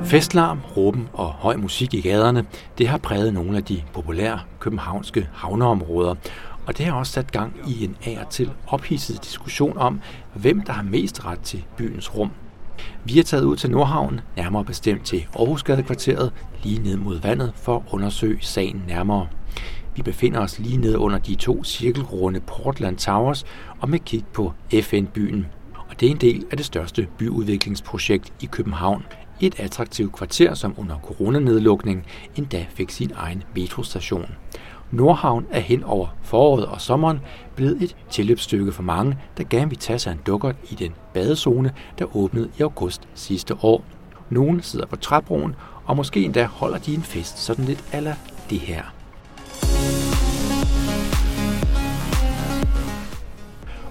Festlarm, råben og høj musik i gaderne, det har præget nogle af de populære københavnske havneområder, og det har også sat gang i en af og til ophidset diskussion om, hvem der har mest ret til byens rum. Vi er taget ud til Nordhavn, nærmere bestemt til Aarhusgadekvarteret, lige ned mod vandet for at undersøge sagen nærmere. Vi befinder os lige ned under de to cirkelrunde Portland Towers og med kig på FN-byen. Og det er en del af det største byudviklingsprojekt i København. Et attraktivt kvarter, som under coronanedlukningen endda fik sin egen metrostation. Nordhavn er hen over foråret og sommeren blevet et tilløbsstykke for mange, der gerne vil tage sig en dukkert i den badezone, der åbnede i august sidste år. Nogle sidder på træbroen, og måske endda holder de en fest sådan lidt ala det her.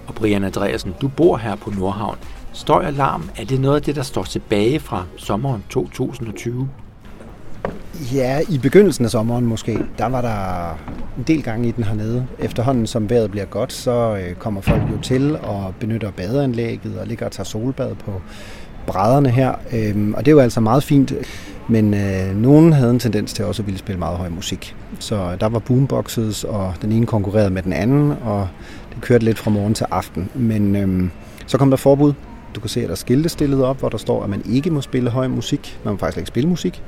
Og Brian Andreasen, du bor her på Nordhavn. Støj og larm, er det noget af det, der står tilbage fra sommeren 2020? Ja, i begyndelsen af sommeren måske, der var der en del gange i den hernede. Efterhånden som vejret bliver godt, så øh, kommer folk jo til og benytter badeanlægget og ligger og tager solbad på brædderne her. Øhm, og det er jo altså meget fint, men øh, nogen havde en tendens til også at ville spille meget høj musik. Så der var boomboxes, og den ene konkurrerede med den anden, og det kørte lidt fra morgen til aften. Men øh, så kom der forbud du kan se, at der er skilte stillet op, hvor der står, at man ikke må spille høj musik. Man må faktisk ikke spille musik.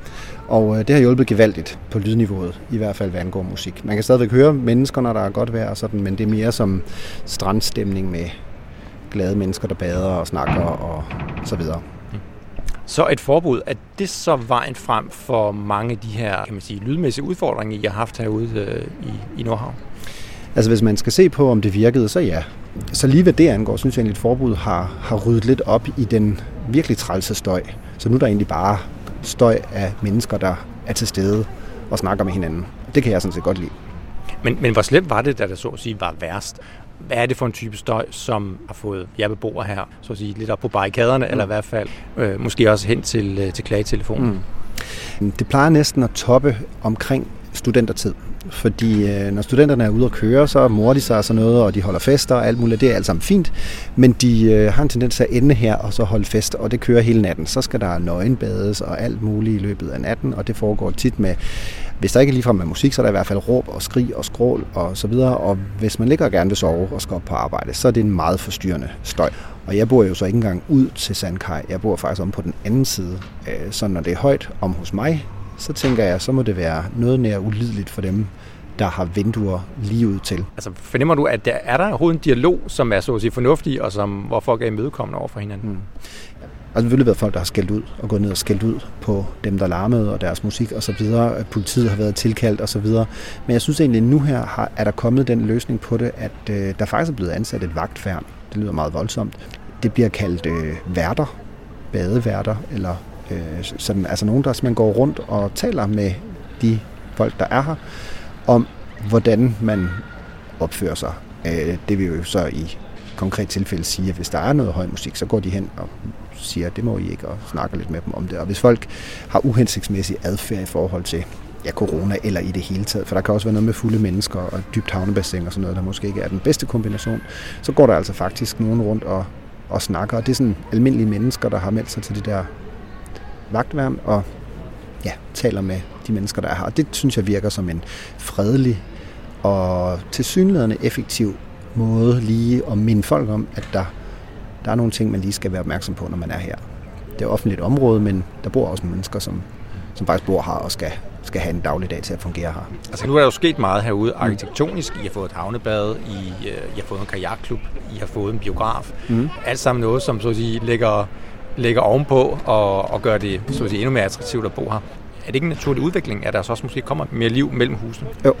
Og øh, det har hjulpet gevaldigt på lydniveauet, i hvert fald hvad angår musik. Man kan stadigvæk høre mennesker, når der er godt vejr og sådan, men det er mere som strandstemning med glade mennesker, der bader og snakker og så videre. Så et forbud, er det så vejen frem for mange af de her kan man sige, lydmæssige udfordringer, I har haft herude øh, i, i Nordhavn? Altså hvis man skal se på, om det virkede, så ja. Så lige hvad det angår, synes jeg egentlig, at et forbud har, har ryddet lidt op i den virkelig trælse støj. Så nu er der egentlig bare støj af mennesker, der er til stede og snakker med hinanden. Det kan jeg sådan set godt lide. Men, men hvor slemt var det, da det så at sige var værst? Hvad er det for en type støj, som har fået jer beboere her, så at sige, lidt op på barrikaderne, mm. eller i hvert fald øh, måske også hen til, øh, til klagetelefonen? Mm. Det plejer næsten at toppe omkring studentertid. Fordi øh, når studenterne er ude at køre, så morer de sig og sådan noget, og de holder fester og alt muligt. Det er alt sammen fint. Men de øh, har en tendens til at ende her og så holde fest, og det kører hele natten. Så skal der nøgenbades og alt muligt i løbet af natten, og det foregår tit med hvis der ikke er ligefrem med musik, så er der i hvert fald råb og skrig og skrål og så videre. Og hvis man ligger og gerne vil sove og skal op på arbejde, så er det en meget forstyrrende støj. Og jeg bor jo så ikke engang ud til Sandkaj. Jeg bor faktisk om på den anden side. Øh, så når det er højt om hos mig, så tænker jeg, så må det være noget nær ulideligt for dem, der har vinduer lige ud til. Altså fornemmer du, at der er der overhovedet en dialog, som er så at sige fornuftig, og som, hvor folk er imødekommende over for hinanden? Mm. Altså selvfølgelig været folk, der har skældt ud og gået ned og skældt ud på dem, der larmede og deres musik og så videre. Politiet har været tilkaldt og så videre. Men jeg synes egentlig, at nu her har, er der kommet den løsning på det, at øh, der faktisk er blevet ansat et vagtfærn. Det lyder meget voldsomt. Det bliver kaldt øh, værter, badeværter eller øh, sådan, altså nogen, der man går rundt og taler med de folk, der er her, om hvordan man opfører sig. Øh, det vil jo så i konkret tilfælde sige, at hvis der er noget høj musik, så går de hen og siger, at det må I ikke, og snakker lidt med dem om det. Og hvis folk har uhensigtsmæssig adfærd i forhold til ja, corona eller i det hele taget, for der kan også være noget med fulde mennesker og dybt havnebassin og sådan noget, der måske ikke er den bedste kombination, så går der altså faktisk nogen rundt og, og snakker, og det er sådan almindelige mennesker, der har meldt sig til det der vagtværn og ja, taler med de mennesker, der er her. Og det synes jeg virker som en fredelig og tilsyneladende effektiv måde lige at minde folk om, at der, der er nogle ting, man lige skal være opmærksom på, når man er her. Det er offentligt område, men der bor også mennesker, som, som faktisk bor her og skal, skal have en dagligdag til at fungere her. Altså nu er der jo sket meget herude arkitektonisk. I har fået et havnebad, I, øh, I har fået en kajakklub, I har fået en biograf. Mm. Alt sammen noget, som så at sige, lægger lægger ovenpå og, og gør det så sige, endnu mere attraktivt at bo her. Er det ikke en naturlig udvikling, at der så også måske kommer mere liv mellem husene? Jo,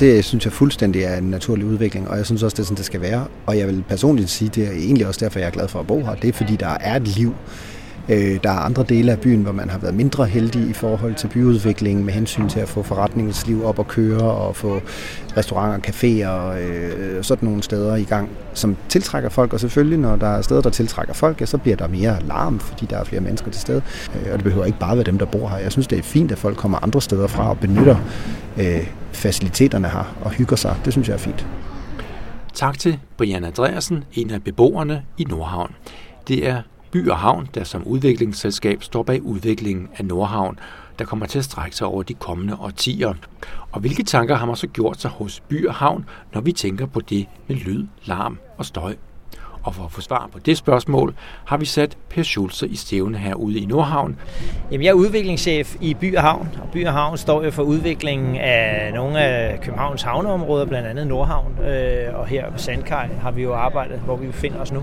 det synes jeg fuldstændig er en naturlig udvikling, og jeg synes også, det er sådan, det skal være. Og jeg vil personligt sige, det er egentlig også derfor, jeg er glad for at bo her. Det er, fordi der er et liv Øh, der er andre dele af byen, hvor man har været mindre heldig i forhold til byudviklingen med hensyn til at få forretningsliv op at køre og få restauranter, caféer og øh, sådan nogle steder i gang, som tiltrækker folk. Og selvfølgelig, når der er steder, der tiltrækker folk, ja, så bliver der mere larm, fordi der er flere mennesker til stede. Øh, og det behøver ikke bare være dem, der bor her. Jeg synes, det er fint, at folk kommer andre steder fra og benytter øh, faciliteterne her og hygger sig. Det synes jeg er fint. Tak til Brian Andreasen, en af beboerne i Nordhavn. Det er By og Havn, der som udviklingsselskab står bag udviklingen af Nordhavn, der kommer til at strække sig over de kommende årtier. Og hvilke tanker har man så gjort sig hos By og Havn, når vi tænker på det med lyd, larm og støj? Og for at få svar på det spørgsmål, har vi sat Per Schulze i stævne herude i Nordhavn. Jamen, jeg er udviklingschef i By og Havn, og By og Havn står jo for udviklingen af nogle af Københavns havneområder, blandt andet Nordhavn. Øh, og her på Sandkaj har vi jo arbejdet, hvor vi befinder os nu.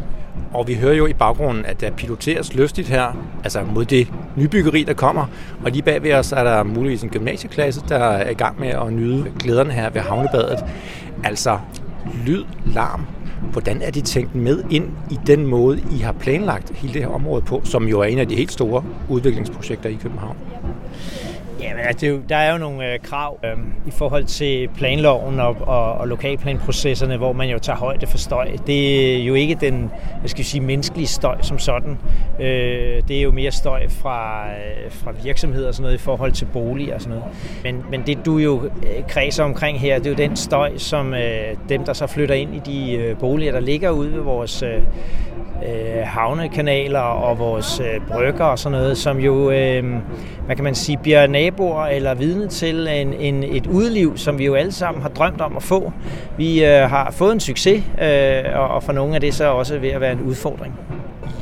Og vi hører jo i baggrunden, at der piloteres lystigt her, altså mod det nybyggeri, der kommer. Og lige bag ved os er der muligvis en gymnasieklasse, der er i gang med at nyde glæderne her ved havnebadet. Altså lyd, larm, Hvordan er de tænkt med ind i den måde, I har planlagt hele det her område på, som jo er en af de helt store udviklingsprojekter i København? Jamen, altså, der er jo nogle øh, krav øh, i forhold til planloven og, og, og lokalplanprocesserne, hvor man jo tager højde for støj. Det er jo ikke den hvad skal jeg sige, menneskelige støj som sådan. Øh, det er jo mere støj fra, øh, fra virksomheder og sådan noget i forhold til boliger og sådan noget. Men, men det du jo øh, kredser omkring her, det er jo den støj, som øh, dem, der så flytter ind i de øh, boliger, der ligger ude ved vores øh, øh havnekanaler og vores øh, brygger og sådan noget, som jo, øh, hvad kan man sige, bliver naboer eller vidne til en, en, et udliv, som vi jo alle sammen har drømt om at få. Vi øh, har fået en succes, øh, og, for nogle af det så også ved at være en udfordring.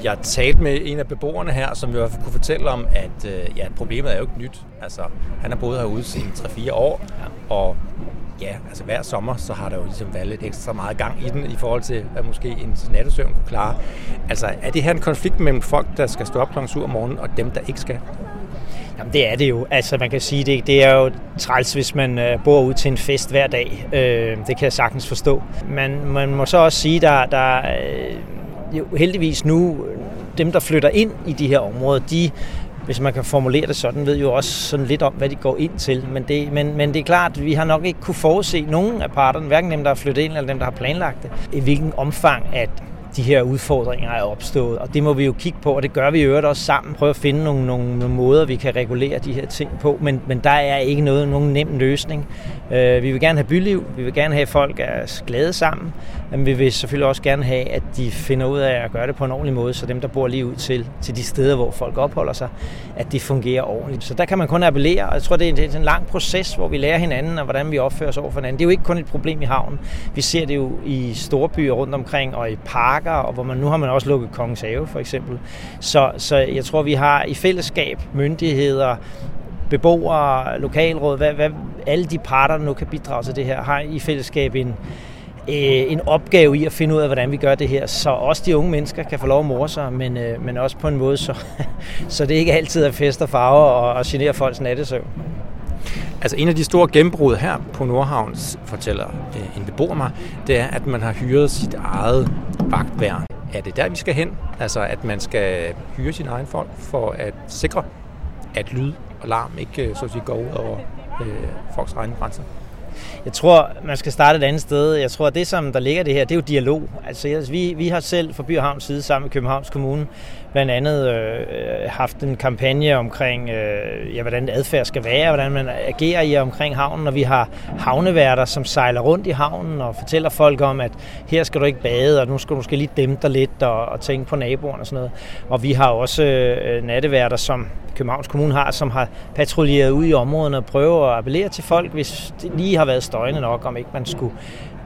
Jeg talte med en af beboerne her, som jo kunne fortælle om, at øh, ja, problemet er jo ikke nyt. Altså, han har boet herude siden 3-4 år, ja. og ja, altså hver sommer, så har der jo ligesom været lidt ekstra meget gang i den, i forhold til, hvad måske en nattesøvn kunne klare. Altså, er det her en konflikt mellem folk, der skal stå op kl. 7 om morgenen, og dem, der ikke skal? Jamen, det er det jo. Altså, man kan sige, det, det er jo træls, hvis man øh, bor ud til en fest hver dag. Øh, det kan jeg sagtens forstå. Men man må så også sige, der, der øh, jo heldigvis nu, dem, der flytter ind i de her områder, de hvis man kan formulere det sådan, ved jo også sådan lidt om, hvad de går ind til. Men det, men, men det er klart, vi har nok ikke kunne forudse nogen af parterne, hverken dem, der har flyttet ind, eller dem, der har planlagt det, i hvilken omfang, at de her udfordringer er opstået. Og det må vi jo kigge på, og det gør vi i øvrigt også sammen. Prøve at finde nogle, nogle, nogle måder, vi kan regulere de her ting på. Men, men der er ikke noget, nogen nem løsning. Øh, vi vil gerne have byliv, vi vil gerne have, at folk er glade sammen, men vi vil selvfølgelig også gerne have, at de finder ud af at gøre det på en ordentlig måde, så dem, der bor lige ud til, til de steder, hvor folk opholder sig, at det fungerer ordentligt. Så der kan man kun appellere, og jeg tror, det er en, det er en lang proces, hvor vi lærer hinanden, og hvordan vi opfører os over for hinanden. Det er jo ikke kun et problem i havnen. Vi ser det jo i store byer rundt omkring, og i parker, og hvor man nu har man også lukket Kongens Have, for eksempel. Så, så jeg tror, vi har i fællesskab myndigheder, beboere, lokalråd, hvad, hvad, alle de parter, der nu kan bidrage til det her, har i fællesskab en, øh, en opgave i at finde ud af, hvordan vi gør det her, så også de unge mennesker kan få lov at more sig, men, øh, men også på en måde, så, så det ikke altid er fest og farver og, og generer folks nattesøvn. Altså en af de store gennembrud her på Nordhavns, fortæller øh, en beboer mig, det er, at man har hyret sit eget vagtværn. Er det der, vi skal hen? Altså at man skal hyre sin egen folk for at sikre, at lyd og larm ikke øh, så at sige, går ud over øh, folks egne grænser? Jeg tror, man skal starte et andet sted. Jeg tror, at det, som der ligger det her, det er jo dialog. Altså, vi, vi har selv fra By og Havns side sammen med Københavns Kommune blandt andet øh, haft en kampagne omkring, øh, ja, hvordan adfærd skal være, hvordan man agerer i omkring havnen, og vi har havneværter, som sejler rundt i havnen og fortæller folk om, at her skal du ikke bade, og nu skal du måske lige dæmpe dig lidt og, og tænke på naboerne og sådan noget. Og vi har også øh, natteværter, som Københavns Kommune har, som har patruljeret ud i områderne og prøver at appellere til folk, hvis det lige har været støjende nok, om ikke man skulle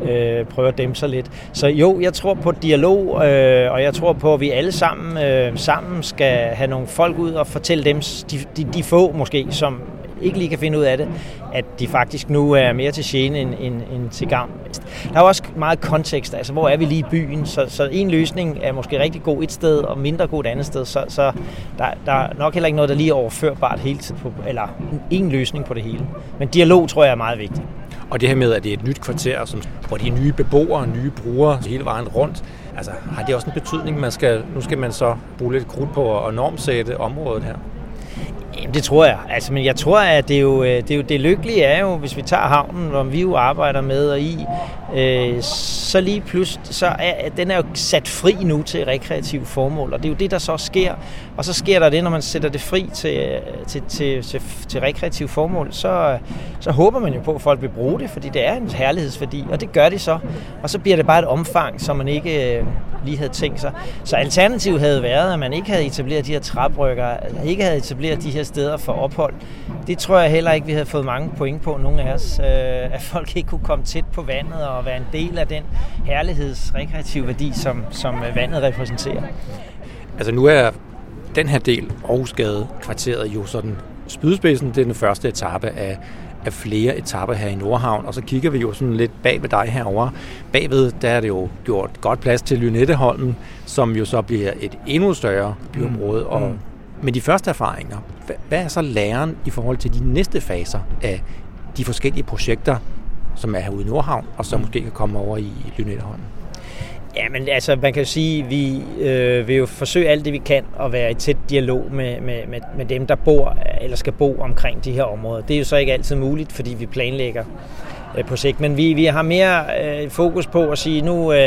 øh, prøve at dæmpe sig lidt. Så jo, jeg tror på dialog, øh, og jeg tror på, at vi alle sammen, øh, sammen skal have nogle folk ud og fortælle dem, de, de, de få måske, som ikke lige kan finde ud af det, at de faktisk nu er mere til gene end, end, end til gavn. Der er også meget kontekst, altså hvor er vi lige i byen, så, så en løsning er måske rigtig god et sted, og mindre god et andet sted, så, så der, der er nok heller ikke noget, der lige er overførbart hele tiden, på, eller en løsning på det hele. Men dialog tror jeg er meget vigtigt. Og det her med, at det er et nyt kvarter, som, hvor de er nye beboere, nye brugere hele vejen rundt, altså har det også en betydning, man skal, nu skal man så bruge lidt krudt på at normsætte området her? Jamen, det tror jeg. Altså, men jeg tror, at det er, jo, øh, det er jo det lykkelige er jo, hvis vi tager havnen, hvor vi jo arbejder med og i, øh, så lige pludselig, så er den er jo sat fri nu til rekreative formål, og det er jo det, der så sker. Og så sker der det, når man sætter det fri til, til, til, til, til rekreative formål, så, så håber man jo på, at folk vil bruge det, fordi det er en herlighedsværdi, og det gør de så. Og så bliver det bare et omfang, som man ikke øh, lige havde tænkt sig. Så alternativet havde været, at man ikke havde etableret de her traprykker, ikke havde etableret de her steder for ophold. Det tror jeg heller ikke, vi havde fået mange point på, nogle af os, øh, at folk ikke kunne komme tæt på vandet og være en del af den herlighedsrekreative værdi, som, som vandet repræsenterer. Altså nu er den her del, Aarhusgade kvarteret, jo sådan spydspidsen, det er den første etape af, af flere etaper her i Nordhavn, og så kigger vi jo sådan lidt bag ved dig herover. Bagved, der er det jo gjort godt plads til Lynetteholmen, som jo så bliver et endnu større byområde, mm. og med de første erfaringer, hvad er så læren i forhold til de næste faser af de forskellige projekter, som er herude i Nordhavn, og som mm. måske kan komme over i Lynetteholmen? Ja, men altså, man kan sige, at vi øh, vil jo forsøge alt det, vi kan at være i tæt dialog med, med, med, med dem, der bor eller skal bo omkring de her områder. Det er jo så ikke altid muligt, fordi vi planlægger Øh, på sigt. Men vi, vi har mere øh, fokus på at sige, nu øh,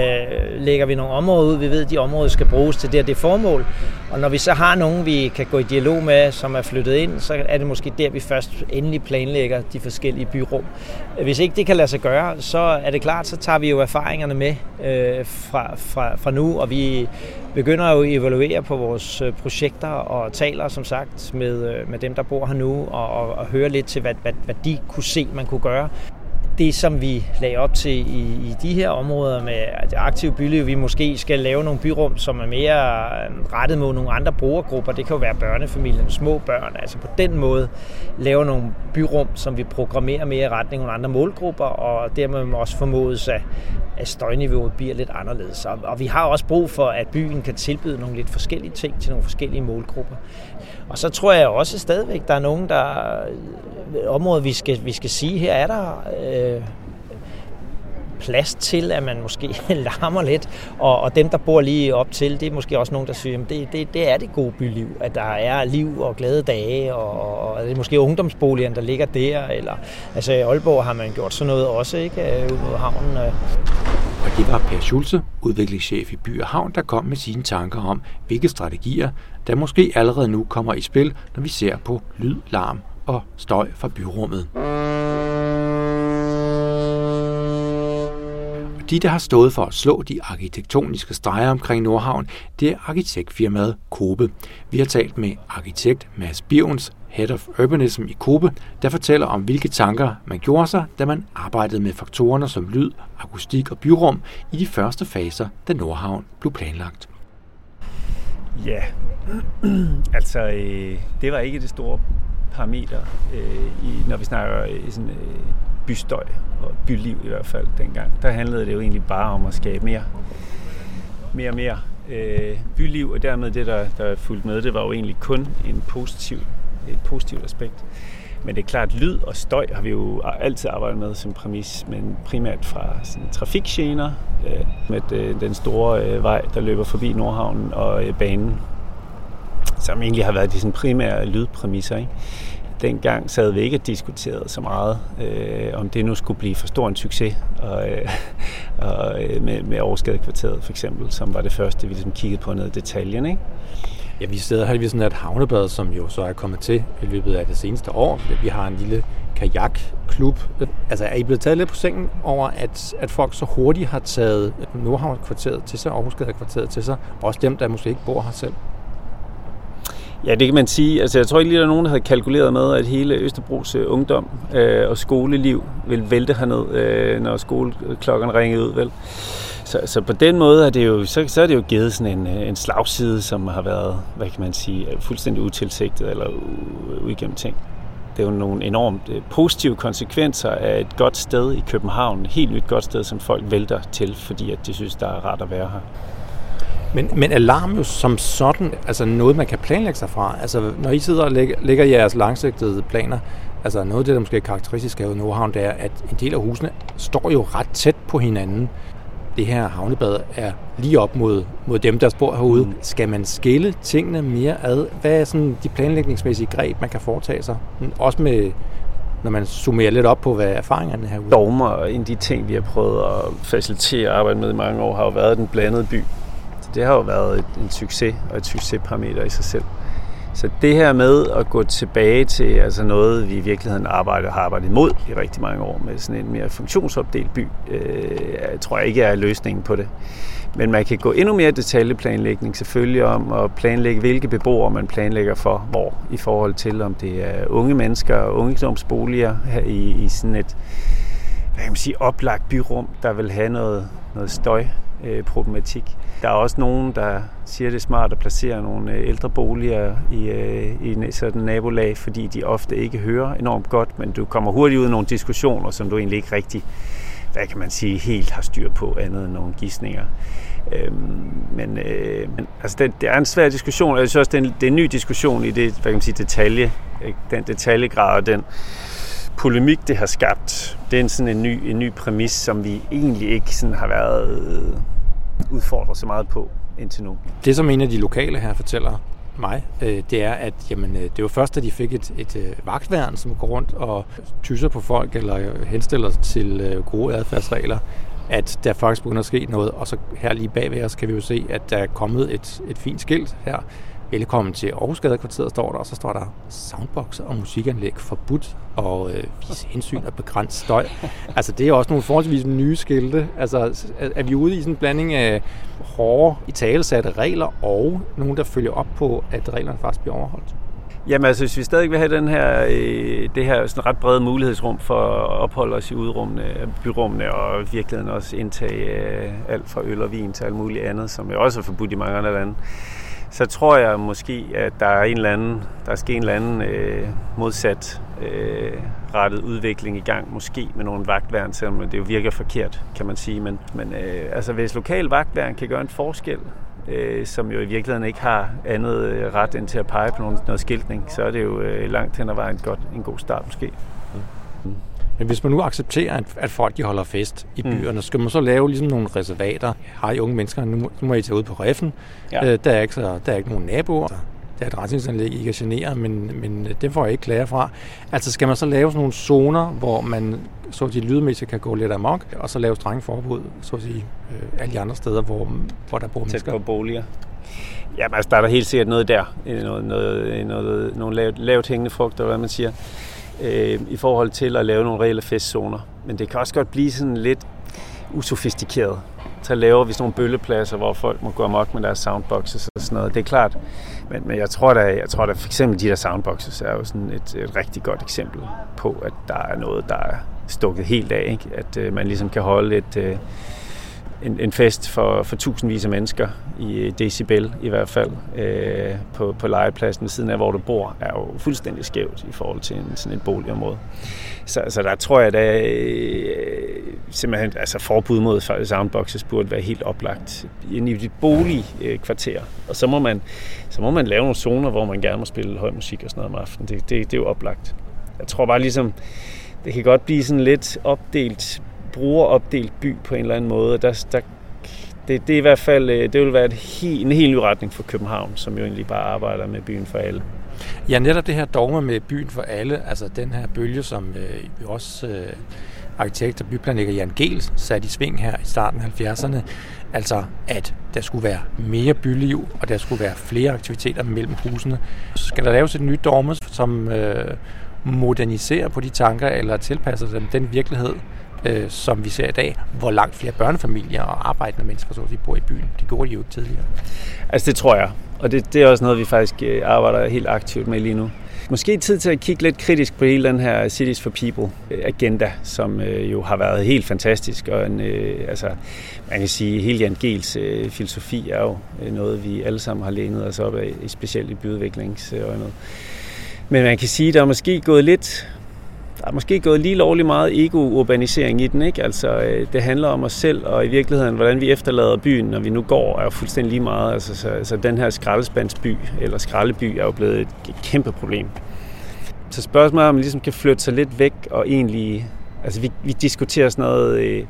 lægger vi nogle områder ud. Vi ved, at de områder skal bruges til det og det formål. Og når vi så har nogen, vi kan gå i dialog med, som er flyttet ind, så er det måske der, vi først endelig planlægger de forskellige byrum. Hvis ikke det kan lade sig gøre, så er det klart, så tager vi jo erfaringerne med øh, fra, fra, fra nu, og vi begynder jo at evaluere på vores øh, projekter og taler som sagt med, øh, med dem, der bor her nu, og, og, og høre lidt til, hvad, hvad, hvad de kunne se, man kunne gøre det, som vi lagde op til i, i de her områder med aktiv byliv, vi måske skal lave nogle byrum, som er mere øh, rettet mod nogle andre brugergrupper. Det kan jo være børnefamilier, små børn. Altså på den måde lave nogle byrum, som vi programmerer mere i retning af nogle andre målgrupper, og dermed også formodes, at, at støjniveauet bliver lidt anderledes. Og, og vi har også brug for, at byen kan tilbyde nogle lidt forskellige ting til nogle forskellige målgrupper. Og så tror jeg også stadigvæk, der er nogen, der øh, områder, vi skal, vi skal sige, her er der øh, plads til, at man måske larmer lidt, og, og dem, der bor lige op til, det er måske også nogen, der siger, at det, det, det er det gode byliv, at der er liv og glade dage, og, og det er måske ungdomsboligerne, der ligger der, eller altså i Aalborg har man gjort sådan noget også, ikke, øh, ud mod havnen. Øh. Og det var Per Schulze, udviklingschef i By og Havn, der kom med sine tanker om, hvilke strategier, der måske allerede nu kommer i spil, når vi ser på lyd, larm og støj fra byrummet. De, der har stået for at slå de arkitektoniske streger omkring Nordhavn, det er arkitektfirmaet Kobe. Vi har talt med arkitekt Mads Bivens, Head of Urbanism i Kobe, der fortæller om, hvilke tanker man gjorde sig, da man arbejdede med faktorerne som lyd, akustik og byrum i de første faser, da Nordhavn blev planlagt. Ja, altså øh, det var ikke det store parameter, øh, i, når vi snakker øh, sådan, øh, bystøj og byliv i hvert fald dengang. Der handlede det jo egentlig bare om at skabe mere, mere og mere øh, byliv, og dermed det, der, der fulgte med, det var jo egentlig kun en positiv, et positivt aspekt. Men det er klart, lyd og støj har vi jo altid arbejdet med som præmis, men primært fra sådan, trafikgener øh, med øh, den store øh, vej, der løber forbi Nordhavnen og øh, banen som egentlig har været de sådan primære lydpræmisser. Ikke? Dengang sad vi ikke og diskuterede så meget, øh, om det nu skulle blive for stor en succes og, øh, og, øh, med, med Overskadekvarteret for eksempel, som var det første, vi ligesom kiggede på ned i detaljen. Ikke? Ja, vi sidder her ved sådan et havnebad, som jo så er kommet til i løbet af det seneste år. Vi har en lille kajakklub. Altså, er I blevet taget lidt på sengen over, at, at folk så hurtigt har taget Nordhavn-kvarteret til sig, Aarhusgade-kvarteret til sig, også dem, der måske ikke bor her selv? Ja, det kan man sige. Altså, jeg tror ikke lige, der er nogen, der havde kalkuleret med, at hele Østerbros øh, ungdom øh, og skoleliv vil vælte herned, øh, når skoleklokken ringede ud. Vel? Så, så på den måde er det jo, så, så er det jo givet sådan en, øh, en slagside, som har været, hvad kan man sige, fuldstændig utilsigtet eller uigennemtænkt. Det er jo nogle enormt øh, positive konsekvenser af et godt sted i København. Et helt nyt godt sted, som folk vælter til, fordi at de synes, der er rart at være her. Men, men alarm jo som sådan, altså noget, man kan planlægge sig fra. Altså, når I sidder og lægger, lægger jeres langsigtede planer, altså noget af det, der måske er karakteristisk af Nordhavn, det er, at en del af husene står jo ret tæt på hinanden. Det her havnebad er lige op mod, mod dem, der bor herude. Mm. Skal man skille tingene mere ad? Hvad er sådan de planlægningsmæssige greb, man kan foretage sig? Også med når man summerer lidt op på, hvad erfaringerne er herude? Dogmer og en af de ting, vi har prøvet at facilitere og arbejde med i mange år, har jo været den blandede by. Så det har jo været en succes og et succesparameter i sig selv. Så det her med at gå tilbage til altså noget, vi i virkeligheden arbejder, har arbejdet imod i rigtig mange år, med sådan en mere funktionsopdelt by, øh, jeg tror jeg ikke er løsningen på det. Men man kan gå endnu mere detaljeplanlægning selvfølgelig om at planlægge, hvilke beboere man planlægger for hvor, i forhold til om det er unge mennesker og ungdomsboliger her i, i sådan et hvad kan man sige, oplagt byrum, der vil have noget, noget støj Øh, der er også nogen, der siger, det er smart at placere nogle øh, ældre boliger i, øh, i sådan nabolag, fordi de ofte ikke hører enormt godt, men du kommer hurtigt ud i nogle diskussioner, som du egentlig ikke rigtig, hvad kan man sige, helt har styr på, andet end nogle gissninger. Øhm, men, øh, men altså det, det er en svær diskussion, og jeg synes også, det er en, det er en ny diskussion i det, hvad kan man sige, detalje, den detaljegrad og den polemik, det har skabt. Det er en, sådan en ny, en ny præmis, som vi egentlig ikke sådan har været øh, udfordret så meget på indtil nu. Det, som en af de lokale her fortæller mig, øh, det er, at jamen, øh, det var først, da de fik et, et øh, vagtværn, som går rundt og tyser på folk eller henstiller til øh, gode adfærdsregler, at der faktisk begynder at ske noget. Og så her lige bagved os kan vi jo se, at der er kommet et, et fint skilt her. Velkommen til Aarhus Gadekvarteret, står der, og så står der soundboxer og musikanlæg forbudt og øh, vise hensyn og begrænse støj. Altså det er også nogle forholdsvis nye skilte. Altså er vi ude i sådan en blanding af hårde, i talesatte regler og nogen, der følger op på, at reglerne faktisk bliver overholdt? Jamen altså, hvis vi stadig vil have den her, øh, det her sådan ret brede mulighedsrum for at opholde os i udrummene, byrummene og i virkeligheden også indtage øh, alt fra øl og vin til alt muligt andet, som jo også er forbudt i mange andre lande, så tror jeg måske, at der er en eller anden, der er sket en eller anden øh, modsat øh, rettet udvikling i gang, måske med nogle vagtværn, selvom det jo virker forkert, kan man sige. Men, men øh, altså, hvis lokal vagtværn kan gøre en forskel, øh, som jo i virkeligheden ikke har andet øh, ret end til at pege på noget, noget skiltning, så er det jo øh, langt hen ad vejen godt, en god start måske. Mm. Men hvis man nu accepterer, at folk de holder fest i mm. byerne, mm. skal man så lave ligesom nogle reservater? Har I unge mennesker, nu, må I tage ud på reffen. Ja. Øh, der, er ikke så, der er ikke nogen naboer. Der er et rensningsanlæg, I kan genere, men, men det får jeg ikke klage fra. Altså skal man så lave sådan nogle zoner, hvor man så at sige, lydmæssigt kan gå lidt amok, og så lave strenge forbud, så at sige, øh, alle de andre steder, hvor, hvor der bor Tæt mennesker? på boliger. Ja, altså, der er der helt sikkert noget der. Noget, noget, noget, nogle lavt, lavt hængende frugter, hvad man siger øh, i forhold til at lave nogle reelle festzoner. Men det kan også godt blive sådan lidt usofistikeret. Så laver vi sådan nogle bøllepladser, hvor folk må gå amok med deres soundboxes og sådan noget. Det er klart. Men, men jeg tror da, jeg tror da for eksempel de der soundboxes er jo sådan et, et rigtig godt eksempel på, at der er noget, der er stukket helt af. Ikke? At øh, man ligesom kan holde et, øh, en, en fest for, for tusindvis af mennesker i decibel i hvert fald øh, på, på legepladsen ved siden af, hvor du bor, er jo fuldstændig skævt i forhold til en, sådan et boligområde. Så, så der tror jeg, at øh, simpelthen altså forbud mod soundboxes burde være helt oplagt i dit boligkvarter. Og så må, man, så må man lave nogle zoner, hvor man gerne må spille høj musik og sådan noget om aftenen. Det, det, det er jo oplagt. Jeg tror bare ligesom, det kan godt blive sådan lidt opdelt brugeropdelt by på en eller anden måde. Der, der, det, det, er i hvert fald, øh, det vil være et helt, en helt ny retning for København, som jo egentlig bare arbejder med byen for alle. Ja, netop det her dogme med byen for alle, altså den her bølge, som øh, også øh, arkitekt og byplanlægger Jan Gels satte i sving her i starten af 70'erne, altså at der skulle være mere byliv, og der skulle være flere aktiviteter mellem husene. Så skal der laves et nyt dogme, som øh, moderniserer på de tanker, eller tilpasser dem den virkelighed, øh, som vi ser i dag, hvor langt flere børnefamilier og arbejdende mennesker så de bor i byen. Det gjorde de jo ikke tidligere. Altså det tror jeg, og det, det er også noget, vi faktisk øh, arbejder helt aktivt med lige nu. Måske tid til at kigge lidt kritisk på hele den her Cities for People-agenda, øh, som øh, jo har været helt fantastisk. Og en, øh, altså, man kan sige, at hele Jan Gels øh, filosofi er jo øh, noget, vi alle sammen har lænet os op af, specielt i byudviklingsøjnet. Men man kan sige, at der er måske gået lidt der er måske gået lige lovlig meget ego-urbanisering i den. Ikke? Altså, øh, det handler om os selv, og i virkeligheden, hvordan vi efterlader byen, når vi nu går, er jo fuldstændig lige meget. Altså, så, så den her skraldespandsby, eller skraldeby, er jo blevet et kæmpe problem. Så spørgsmålet er, om man ligesom kan flytte sig lidt væk, og egentlig... Altså, vi, vi diskuterer sådan noget... Øh,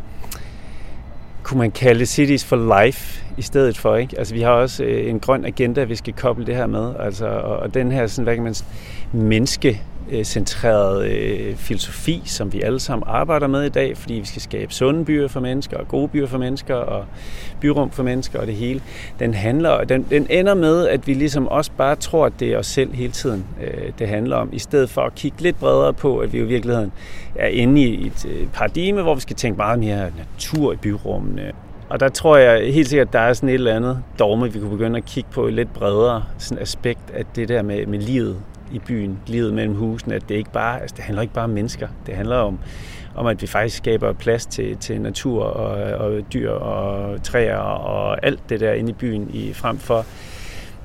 kunne man kalde Cities for Life i stedet for. Ikke? Altså, vi har også øh, en grøn agenda, vi skal koble det her med. Altså, og, og den her, sådan, hvad kan man menneske Øh, bycentreret øh, filosofi, som vi alle sammen arbejder med i dag, fordi vi skal skabe sunde byer for mennesker, og gode byer for mennesker, og byrum for mennesker og det hele. Den handler, den, den ender med, at vi ligesom også bare tror, at det er os selv hele tiden, øh, det handler om, i stedet for at kigge lidt bredere på, at vi jo i virkeligheden er inde i et øh, paradigme, hvor vi skal tænke meget mere natur i byrummene, og der tror jeg helt sikkert, at der er sådan et eller andet dogme, vi kunne begynde at kigge på et lidt bredere sådan aspekt af det der med, med livet i byen, livet mellem husene, at det ikke bare, altså det handler ikke bare om mennesker. Det handler om, om at vi faktisk skaber plads til, til natur og, og dyr og træer og alt det der inde i byen, i, frem, for,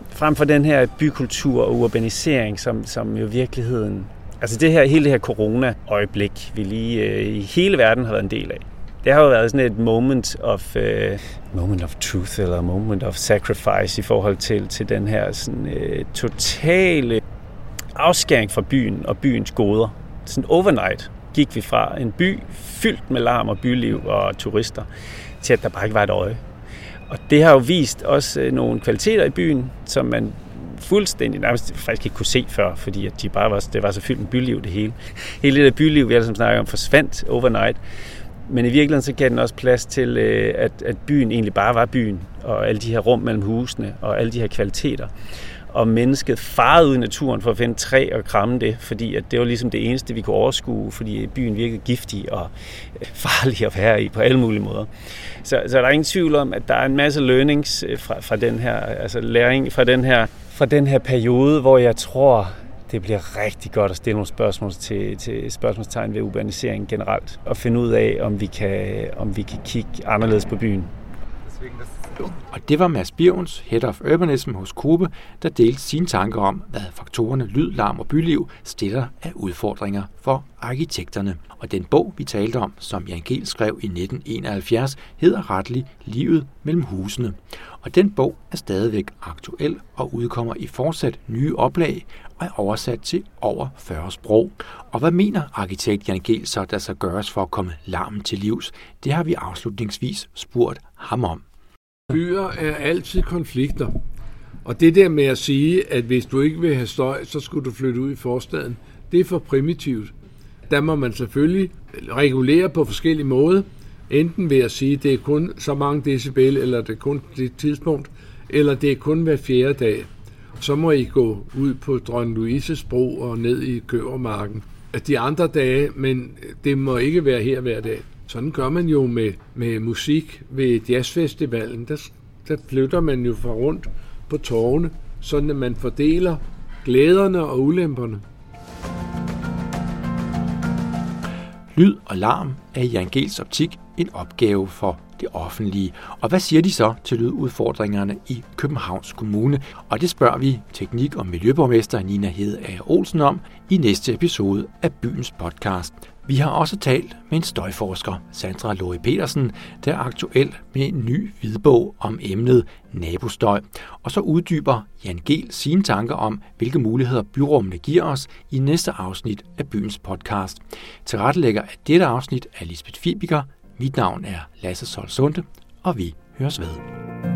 frem for den her bykultur og urbanisering, som, som jo virkeligheden... Altså det her, hele det her corona-øjeblik, vi lige øh, i hele verden har været en del af det har jo været sådan et moment of, uh, moment of truth eller moment of sacrifice i forhold til, til den her sådan, uh, totale afskæring fra byen og byens goder. Sådan overnight gik vi fra en by fyldt med larm og byliv og turister, til at der bare ikke var et øje. Og det har jo vist også øh, nogle kvaliteter i byen, som man fuldstændig nærmest faktisk ikke kunne se før, fordi at de bare var, det var så fyldt med byliv det hele. Hele det der byliv, vi alle sammen snakker om, forsvandt overnight. Men i virkeligheden så gav den også plads til, øh, at, at byen egentlig bare var byen, og alle de her rum mellem husene, og alle de her kvaliteter. Og mennesket farede ud i naturen for at finde træ og kramme det, fordi at det var ligesom det eneste, vi kunne overskue, fordi byen virkede giftig og øh, farlig at være i på alle mulige måder. Så, så der er ingen tvivl om, at der er en masse learnings øh, fra, fra den her, altså læring fra den her, fra den her periode, hvor jeg tror, det bliver rigtig godt at stille nogle spørgsmål til, til spørgsmålstegn ved urbanisering generelt, og finde ud af, om vi kan, om vi kan kigge anderledes på byen. Og det var Mads Birgens, Head of Urbanism hos Kube, der delte sine tanker om, hvad faktorerne lyd, larm og byliv stiller af udfordringer for arkitekterne. Og den bog, vi talte om, som Jan Gehl skrev i 1971, hedder rettelig Livet mellem husene. Og den bog er stadigvæk aktuel og udkommer i fortsat nye oplag og er oversat til over 40 sprog. Og hvad mener arkitekt Jan Gehl så, der så gøres for at komme larmen til livs? Det har vi afslutningsvis spurgt ham om. Byer er altid konflikter. Og det der med at sige, at hvis du ikke vil have støj, så skulle du flytte ud i forstaden, det er for primitivt. Der må man selvfølgelig regulere på forskellige måder. Enten ved at sige, at det er kun så mange decibel, eller det er kun det tidspunkt, eller det er kun hver fjerde dag. Så må I gå ud på Dronning Louises bro og ned i Køvermarken. De andre dage, men det må ikke være her hver dag. Sådan gør man jo med, med musik ved jazzfestivalen. Der, der flytter man jo fra rundt på tårne, sådan at man fordeler glæderne og ulemperne. Lyd og larm er i Jan Gels optik en opgave for det offentlige. Og hvad siger de så til lydudfordringerne i Københavns Kommune? Og det spørger vi teknik- og miljøborgmester Nina Hede af Olsen om i næste episode af Byens podcast. Vi har også talt med en støjforsker, Sandra Loe Petersen, der er aktuel med en ny hvidbog om emnet nabostøj. Og så uddyber Jan Gel sine tanker om, hvilke muligheder byrummene giver os i næste afsnit af Byens podcast. Til rettelægger af dette afsnit er Lisbeth Fibiger. Mit navn er Lasse Solsunde, og vi høres ved.